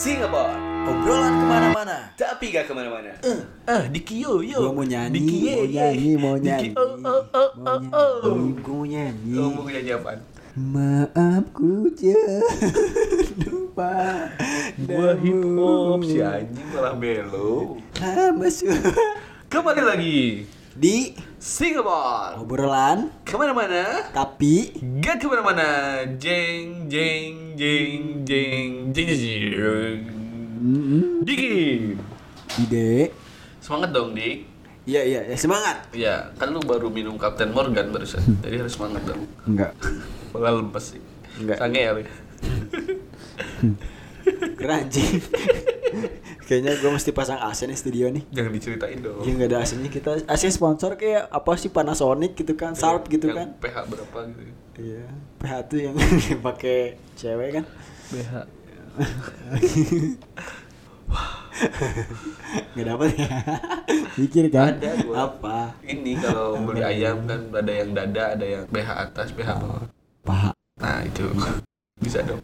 Singapore Obrolan ke mana-mana. Tapi gak ke mana-mana Eh, di Kio, yo. Gua mau nyanyi, Di Kie, mau nyanyi, mau nyanyi. Kie, Oh, oh, oh, oh, oh. gua mau nyanyi. Oh, mau nyanyi apaan? Maaf ku lupa Gua hip hop, si anjing malah melo. masuk Kembali lagi di Singapore obrolan. Ke mana-mana. Tapi. Gak ke mana-mana. Jeng, jeng, jeng, jeng, jeng, jeng, jeng. Mm-mm. Diki. Ide. Semangat dong Dik. Iya iya ya, semangat. Ya, kan lu baru minum Captain Morgan barusan. Jadi harus semangat dong. Enggak. Malah lemes sih. Enggak. Sange ya lu. Keranjing kayaknya gue mesti pasang AC nih studio nih Jangan diceritain dong Ya nggak ada AC-nya kita AC sponsor kayak apa sih Panasonic gitu kan, Sharp gitu Yang kan. PH berapa gitu Iya, PH tuh yang pakai cewek kan. BH Nggak dapat ya. Pikir kan? Ada gua. Apa? Ini kalau beli ayam kan ada yang dada, ada yang BH atas, BH bawah Paha. Nah itu Bisa dong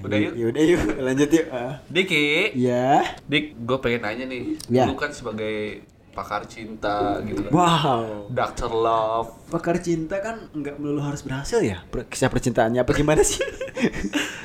Udah yuk Ya udah yuk, lanjut yuk. Ah. Diki Ya. Dik, gue pengen nanya nih Ya. Lu kan sebagai pakar cinta gitu kan Wow. Doctor Love Pakar cinta kan nggak melulu harus berhasil ya? Kisah percintaannya apa gimana sih?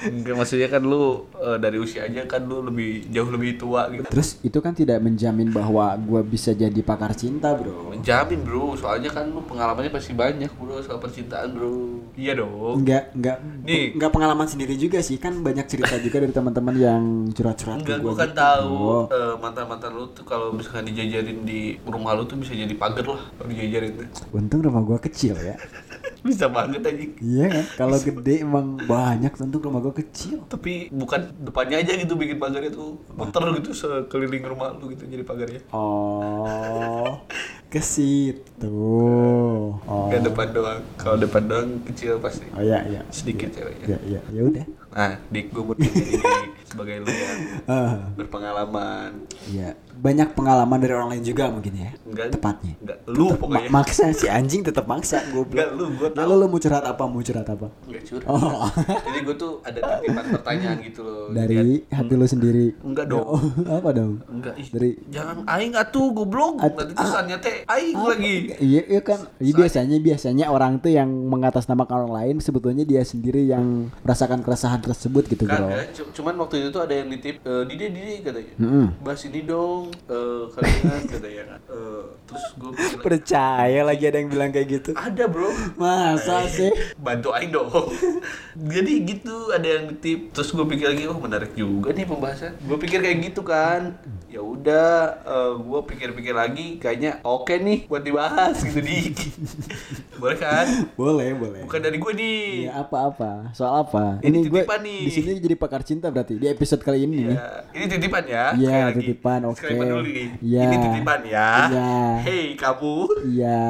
Enggak maksudnya kan lu eh, dari usia aja kan lu lebih jauh lebih tua gitu Terus itu kan tidak menjamin bahwa gua bisa jadi pakar cinta, bro. Menjamin bro, soalnya kan lu pengalamannya pasti banyak bro soal percintaan bro Iya dong Enggak, enggak, Nih. enggak pengalaman sendiri juga sih kan banyak cerita juga dari teman-teman yang curhat-curhat Enggak, gua kan gitu. tahu Oh. eh, mantan-mantan lu tuh kalau misalkan dijajarin di rumah lu tuh bisa jadi pagar lah kalau dijajarin tuh. Untung rumah gua kecil ya. Bisa banget aja. Iya kan? Kalau gede emang banyak tentu rumah gua kecil. Tapi bukan depannya aja gitu bikin pagarnya tuh muter gitu sekeliling rumah lu gitu jadi pagarnya. Oh, ke situ. Oh. Enggak depan doang. Kalau depan doang kecil pasti. Oh iya iya. Sedikit ceweknya. Ya ya ya udah. Nah, dik gue buat ini sebagai lu yang Ah, berpengalaman. Iya, banyak pengalaman dari orang lain juga mungkin ya. Enggak Tepatnya. Enggak lu Tetep pokoknya. ma- maksa si anjing tetap maksa goblok. Enggak lu, Ya tahu. lu, lu mau curhat apa? Mau curhat apa? Enggak curhat. Oh. Jadi gue tuh ada titipan pertanyaan gitu loh. Dari hati lu sendiri. Enggak dong. Oh, apa dong? Enggak, ih. Dari- jangan aing atuh goblok. At- Nanti tulisannya teh aing Apa? lagi. Iya, iya kan. Iya, biasanya biasanya orang tuh yang mengatasnamakan orang lain sebetulnya dia sendiri yang merasakan keresahan tersebut gitu, cu- cuman waktu itu tuh ada yang nitip e, Dide Dide katanya. Mm-mm. Bahas ini dong eh, kalian katanya. Eh, terus gue Percaya lagi ada yang bilang kayak gitu. ada bro Masa sih? bantu aing dong jadi gitu ada yang nitip terus gue pikir lagi oh menarik juga nih pembahasan gue pikir kayak gitu kan ya udah gue pikir-pikir lagi kayaknya oke nih buat dibahas gitu di boleh kan Boleh, boleh. bukan dari gue nih Iya, apa-apa? Soal apa? Ini gue titipan nih. di sini jadi pakar cinta berarti di episode kali ini nih. Ya, ini titipan ya. Iya, titipan, oke. Nih. Iya. Ini titipan ya. Iya. Hey kamu. Iya.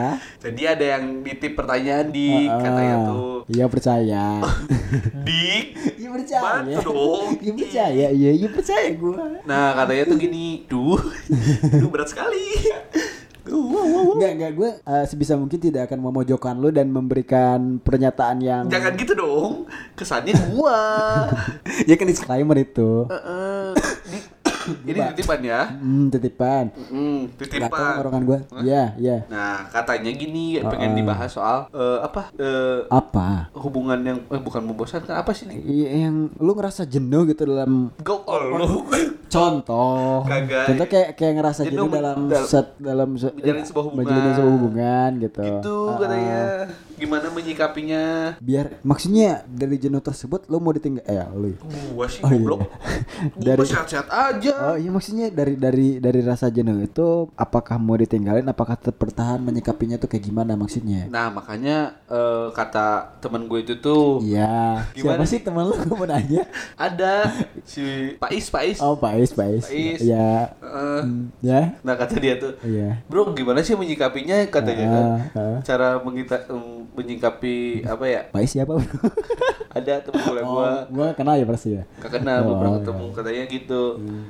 Jadi ada yang nitip pertanyaan di Ah, katanya tuh. Iya percaya. Dik. Iya percaya. Bantu dong. Iya percaya. Iya, iya percaya gua. Nah katanya tuh gini, duh, duh berat sekali. Enggak, enggak gue eh, sebisa mungkin tidak akan memojokkan lu dan memberikan pernyataan yang Jangan gitu dong, kesannya gua. ya kan disclaimer itu. Heeh. Dik, ini titipan ya. Hmm, titipan. Hmm, titipan. ngorokan gua. Iya, iya. Nah katanya gini, Ah. pengen dibahas soal eh, apa? eh, Apa? hubungan yang eh, bukan membosankan apa sih nih? Iya, yang lu ngerasa jenuh gitu dalam Go all lu. contoh. Kagak. Contoh kayak kayak ngerasa Jenuh jenuh dalam dal- set dalam se- menjalin sebuah hubungan. menjalin sebuah hubungan gitu. Itu Ah, katanya ah. Gimana menyikapinya? biar maksudnya dari jenuh tersebut lu mau ditinggal eh ya, lu. ya? Gua sih Oh, iya. goblok. Dari- sehat-sehat aja. Oh iya maksudnya dari dari dari rasa jenuh itu apakah mau ditinggalin apakah tetap bertahan menyikapinya tuh kayak gimana maksudnya? Nah makanya eh, kata temen gue itu tuh Iya. Siapa Gimana sih teman lu gue mau nanya? ada si Pais Pais. Oh Pais Pais. Pais. Ya. Hmm, ya. nah kata dia tuh, Iya. bro gimana sih menyikapinya katanya kan? Ah, ah. Cara mengita- em, menyikapi apa ya? Pais siapa? Ada temen gue oh, gua gua kenal ya pasti ya. Gak kenal Oh, belum pernah iya. ketemu katanya gitu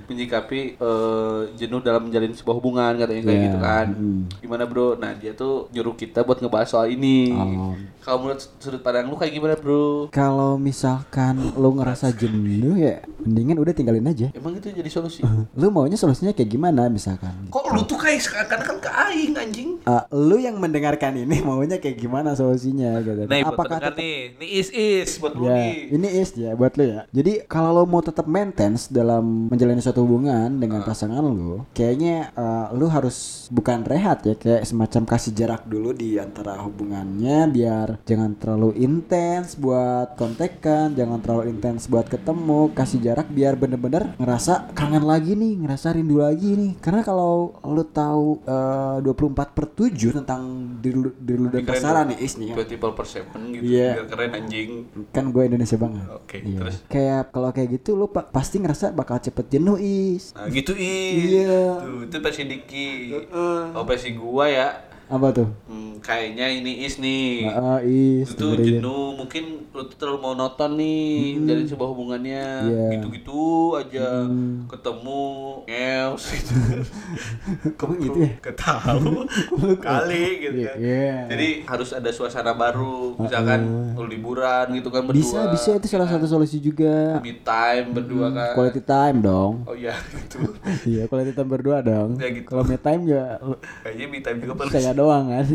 menyikapi eh, jenuh dalam menjalin sebuah hubungan katanya kayak Iya, gitu kan mm. gimana bro nah dia tuh nyuruh kita buat ngebahas soal ini Oh. Kalau menurut sudut pandang lu kayak gimana, Bro? Kalau misalkan lu ngerasa jenuh ya, mendingan udah tinggalin aja. Emang itu jadi solusi? Lu maunya solusinya kayak gimana misalkan? Kok lu tuh kayak seakan-akan ke aing anjing? Ah, lu yang mendengarkan ini maunya kayak gimana solusinya gitu. Nah, Apakah tetap nih, nih is is buat lu Ya, nih. ini is ya buat lo ya. Jadi kalau lo mau tetap maintenance dalam menjalani suatu hubungan dengan pasangan lo, kayaknya eh, lo harus bukan rehat ya, kayak semacam kasih jarak dulu di antara hubungannya biar jangan terlalu intens buat kontekan, jangan terlalu intens buat ketemu, kasih jarak biar bener-bener ngerasa kangen lagi nih, ngerasa rindu lagi nih. Karena kalau lo tahu eh, 24 per 7 tentang diri lu, diri lu dan pasangan lu. nih is nih ya. 20 per seven gitu, Iya. biar keren anjing. kan gue Indonesia banget. Oke, Iya. terus? Kayak kalau kayak gitu lu pa- pasti ngerasa bakal cepet jenuh is. Nah gitu is. Iya. Tuh, itu versi Diki. Oh versi gua ya. Apa tuh? Hmm, kayaknya ini is nih. Ah, is. itu dengerin. jenuh mungkin lu terlalu monoton nih dari sebuah hubungannya Iya. gitu-gitu aja ketemu ngeus gitu Kok gitu ya? Gak tahu kali gitu Iya, kan iya. jadi harus ada suasana baru misalkan lu liburan gitu kan berdua Bisa, bisa itu salah satu solusi juga. me time berdua kan Quality time dong. oh iya gitu iya, quality time berdua dong. Ya gitu. Kalau me time ya kayaknya me time juga perlu doang kan.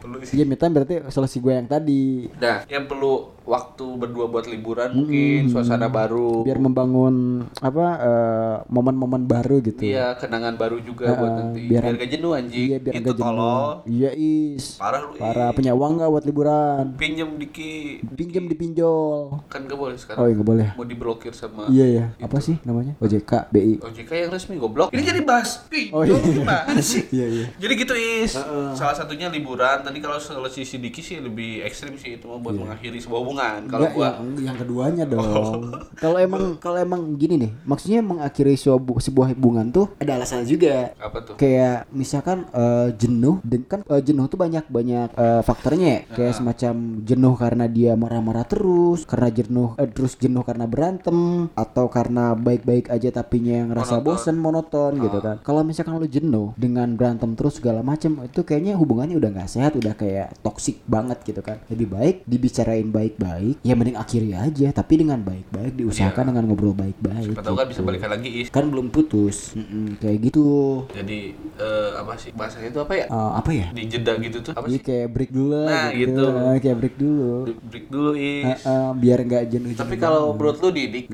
perlu sih Iya, me time berarti solusi gue yang tadi. nah yang perlu waktu berdua buat liburan mungkin suasana baru Biar membangun apa eh, momen-momen baru gitu. Iya, kenangan baru juga buat nanti. biar- Biar, gak jenuh anjing. Iya, biar itu enggak jenuh. tolol. Iya, is. Parah lu. Parah punya uang nggak buat liburan? Pinjem dikit. Pinjam dipinjol. Kan gak boleh Oh, sekarang. iya nggak boleh. Mau diblokir sama Iya ya. Apa sih namanya? OJK, BI. OJK yang resmi goblok. Ini jadi bahas. Oh, iya. gimana sih? Iya iya. Jadi gitu is. Salah satunya liburan. Tadi kalau solusi si Diki sih lebih ekstrim sih itu mah buat mengakhiri sebuah hubungan. Kalau Iya. Nggak, gua yang, yang keduanya dong. Kalau emang kalau emang gini nih, maksudnya mengakhiri sebuah, sebuah hubungan tuh ada alasan juga. apa tuh? Kayak misalkan eh, jenuh, dan kan eh, jenuh tuh banyak banyak eh, faktornya ya. Kayak semacam jenuh karena dia marah-marah terus, karena jenuh eh, terus jenuh karena berantem, atau karena baik-baik aja tapinya yang ngerasa Monoton. bosen monoton gitu kan. Kalau misalkan lu jenuh dengan berantem terus segala macam, itu kayaknya hubungannya udah nggak sehat, udah kayak toksik banget gitu kan. Lebih baik dibicarain baik-baik, ya mending akhiri aja, tapi dengan baik-baik diusahakan dengan ngobrol baik-baik. Siapa tahu kan bisa gitu. balikan lagi is. Kan belum putus, Mm-mm, kayak gitu. Jadi eh, apa sih bahasanya itu apa ya? Eh, apa ya? Di jeda gitu tuh apa Iya sih? kayak break dulu Nah, gitu. Eh, kayak break dulu. Break dulu is. Eh, eh, biar nggak jenuh. Tapi kalau menurut lu Didik,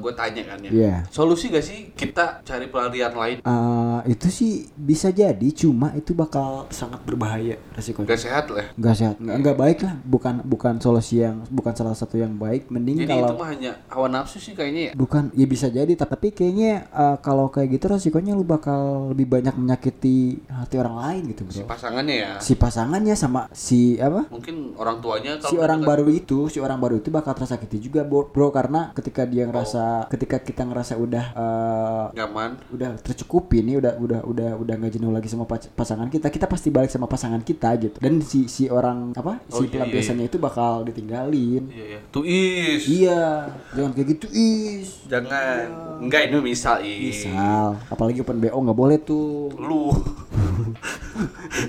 gue tanya kan ya. Iya. Solusi gak sih kita cari pelarian lain? Eh, itu sih bisa jadi, cuma itu bakal sangat berbahaya resikonya. Gak sehat lah. Nggak sehat, nggak, nggak baik lah. Bukan bukan solusi yang bukan salah satu yang baik. Mending Jadi kalau itu mah hanya hawa nafsu sih kayaknya ya. bukan ya bisa jadi tapi kayaknya eh, kalau kayak gitu resikonya lu bakal lebih banyak menyakiti hati orang lain gitu Si bro pasangannya ya. si pasangannya sama si apa Mungkin orang tuanya si orang baru itu si orang baru itu bakal tersakiti juga bro, bro karena ketika dia ngerasa ketika kita ngerasa udah eh, nyaman. udah tercukupi nih udah udah udah udah nggak jenuh lagi sama pasangan kita kita pasti balik sama pasangan kita gitu dan si si orang apa Oh, si iya, iya, pelampiasannya itu bakal ditinggalin Iya ya. Tuh is. iya jangan kayak gitu is Jangan. Enggak ini misal is. misal apalagi open bo nggak boleh tuh Lu.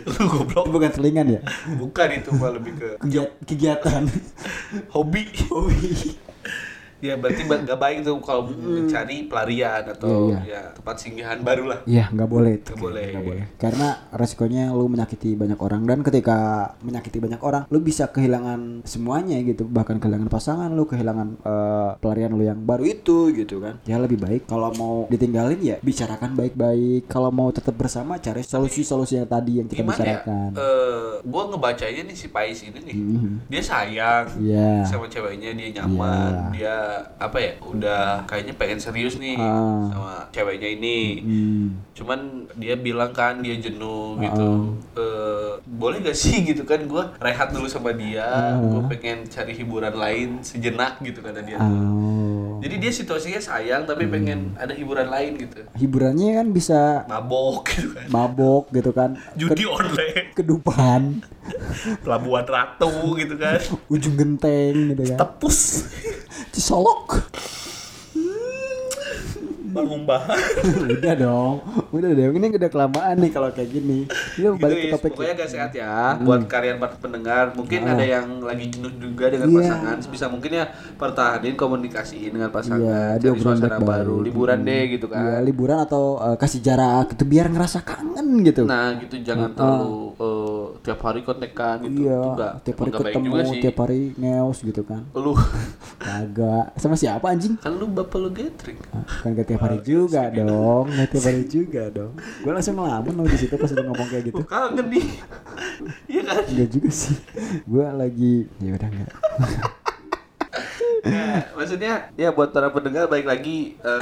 Lu goblok. itu bukan selingan ya Bukan itu mah lebih ke Kegiat- kegiatan hobi. Ya berarti ba- gak baik tuh kalau mencari pelarian atau Iya, ya tempat singgahan baru lah. Iya nggak boleh Nggak boleh. nggak boleh. Karena resikonya lu menyakiti banyak orang. Dan ketika menyakiti banyak orang lu bisa kehilangan semuanya gitu. Bahkan kehilangan pasangan lu kehilangan eh, pelarian lu yang baru itu gitu kan. Ya lebih baik kalau mau ditinggalin ya bicarakan baik-baik. Kalau mau tetap bersama cari solusi-solusi yang tadi yang kita Gimana ya? bicarakan. Eh, gua ngebacanya nih si Pais ini nih. Dia sayang Iya. sama ceweknya, dia nyaman, dia apa ya? Udah kayaknya pengen serius nih Ah. sama ceweknya ini. Hmm. Cuman dia bilang kan dia jenuh gitu. Eh, boleh gak sih gitu kan gua rehat dulu sama dia, gua pengen cari hiburan lain sejenak gitu kata dia. Oh. Jadi dia situasinya sayang tapi pengen ada hiburan lain gitu. hiburannya kan bisa Mabok gitu kan. mabok gitu kan Judi online, kedupan pelabuhan ratu gitu kan. ujung genteng gitu kan Tepus. cisolok bangun bahan udah dong. Udah deh. Ini udah kelamaan nih kalau kayak gini. Ini gitu balik ke topik. pokoknya gak sehat ya buat kalian para pendengar mungkin ada yang lagi jenuh juga dengan Iya. pasangan bisa mungkin ya pertahanin komunikasiin dengan pasangan Iya, cari suasana baik-baik. baru liburan deh gitu Ya, kan liburan atau eh, kasih jarak itu biar ngerasa kangen gitu. nah gitu jangan terlalu eh, tiap hari kontekan gitu iya, Enggak, tiap hari ketemu, juga tiap hari ngeos gitu kan. lu Kagak. Sama siapa anjing? kan lu bapak lu gathering Ah, Kan gak tiap hari juga dong, gak tiap hari juga dong. Gue langsung ngelamun lo di situ pas udah ngomong kayak gitu. Kangen nih iya kan Enggak juga sih. Gue lagi ya udah enggak. Ya, maksudnya ya buat para pendengar baik lagi eh,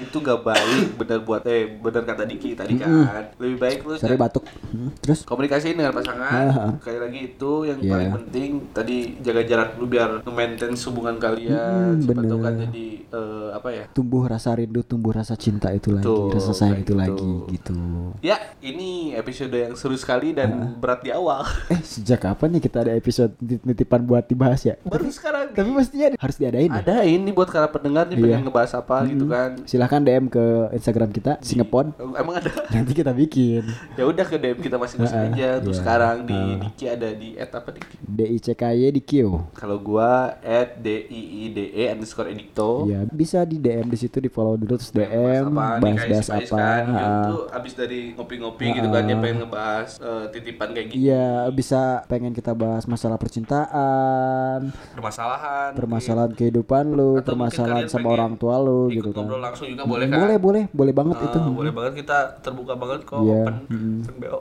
itu gak baik bener buat eh bener kata Diki tadi kan lebih baik lu Sorry batuk. Hmm, Terus komunikasiin dengan pasangan sekali lagi itu yang Iya. paling penting tadi jaga jarak dulu biar nge-maintain hubungan kalian Mm, siapa tahu bener. kan jadi eh, apa ya tumbuh rasa rindu, tumbuh rasa cinta itu lagi, Tuh, rasa sayang kayak itu gitu. lagi gitu. ya ini episode yang seru sekali dan berat di awal Eh sejak kapan nih kita ada episode nitip-nitipan buat dibahas ya? baru sekarang Tapi mestinya harus diadain. ya? ada ini buat para pendengar nih Iya. pengen ngebahas apa gitu kan Silahkan DM ke Instagram kita Singapon. emang ada Nanti kita bikin. ya udah ke DM kita masing-masing aja untuk iya. sekarang di Diki ada di at apa Diki D I C K Y di Q. kalau gua at d i i d e underscore edicto Ya bisa di DM di situ di follow dulu terus DM bahas-bahas apa. kan, dia Ah. tuh abis dari ngopi-ngopi gitu kan dia pengen ngebahas eh, titipan kayak gitu Iya bisa pengen kita bahas masalah percintaan, permasalahan permasalahan kehidupan lu, Atau permasalahan sama pengen orang tua lu gitu kan. ngobrol langsung juga boleh kan? Boleh boleh. Boleh banget Eh, itu. boleh banget. Kita terbuka banget kok Iya, open. Open BO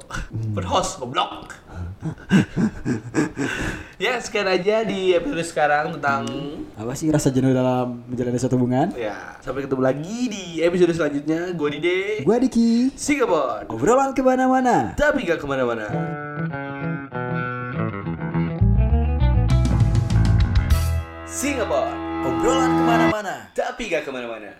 open host goblok. Ya sekian aja di episode sekarang tentang Apa sih rasa jenuh dalam menjalani satu hubungan? ya sampai ketemu lagi di episode selanjutnya. Gue Dide. Gua Diki. Singapore Obrolan ke mana-mana. tapi gak ke mana-mana. Singapore Obrolan ke mana-mana. tapi gak ke mana-mana